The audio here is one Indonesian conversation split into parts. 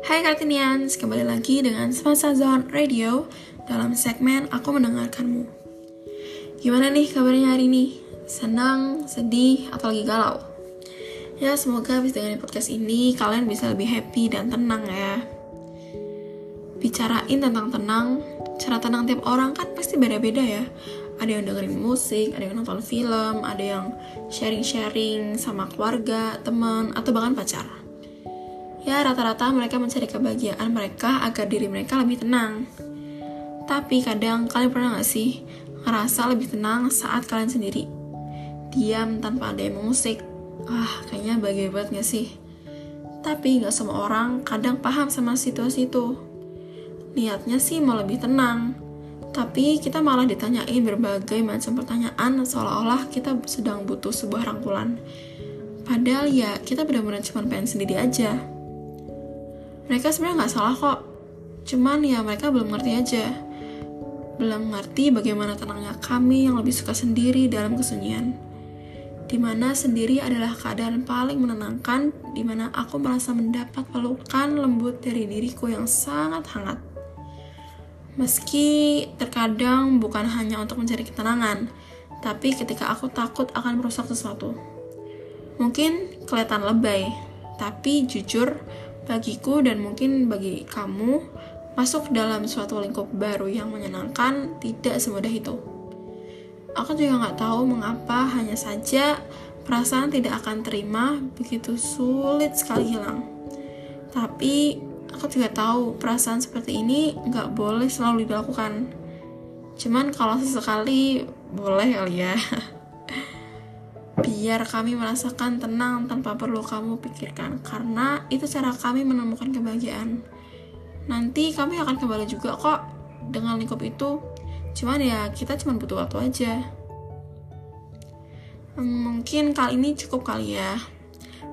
Hai Kartinians, kembali lagi dengan Semasa Zone Radio dalam segmen Aku Mendengarkanmu. Gimana nih kabarnya hari ini? Senang, sedih, atau lagi galau? Ya, semoga habis dengan podcast ini kalian bisa lebih happy dan tenang ya. Bicarain tentang tenang, cara tenang tiap orang kan pasti beda-beda ya. Ada yang dengerin musik, ada yang nonton film, ada yang sharing-sharing sama keluarga, teman, atau bahkan pacar Ya, rata-rata mereka mencari kebahagiaan mereka agar diri mereka lebih tenang. Tapi kadang kalian pernah gak sih ngerasa lebih tenang saat kalian sendiri? Diam tanpa ada yang mengusik. Ah, kayaknya bahagia banget gak sih? Tapi gak semua orang kadang paham sama situasi itu. Niatnya sih mau lebih tenang. Tapi kita malah ditanyain berbagai macam pertanyaan seolah-olah kita sedang butuh sebuah rangkulan. Padahal ya kita benar-benar cuma pengen sendiri aja mereka sebenarnya nggak salah kok. Cuman ya mereka belum ngerti aja. Belum ngerti bagaimana tenangnya kami yang lebih suka sendiri dalam kesunyian. Di mana sendiri adalah keadaan paling menenangkan di mana aku merasa mendapat pelukan lembut dari diriku yang sangat hangat. Meski terkadang bukan hanya untuk mencari ketenangan tapi ketika aku takut akan merusak sesuatu. Mungkin kelihatan lebay tapi jujur bagiku dan mungkin bagi kamu masuk dalam suatu lingkup baru yang menyenangkan tidak semudah itu. Aku juga nggak tahu mengapa hanya saja perasaan tidak akan terima begitu sulit sekali hilang. Tapi aku juga tahu perasaan seperti ini nggak boleh selalu dilakukan. Cuman kalau sesekali boleh kali ya. biar kami merasakan tenang tanpa perlu kamu pikirkan. Karena itu cara kami menemukan kebahagiaan. Nanti kami akan kembali juga kok dengan lingkup itu. Cuman ya kita cuma butuh waktu aja. Mungkin kali ini cukup kali ya.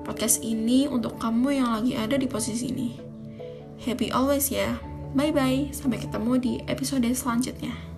Podcast ini untuk kamu yang lagi ada di posisi ini. Happy always ya. Bye bye sampai ketemu di episode selanjutnya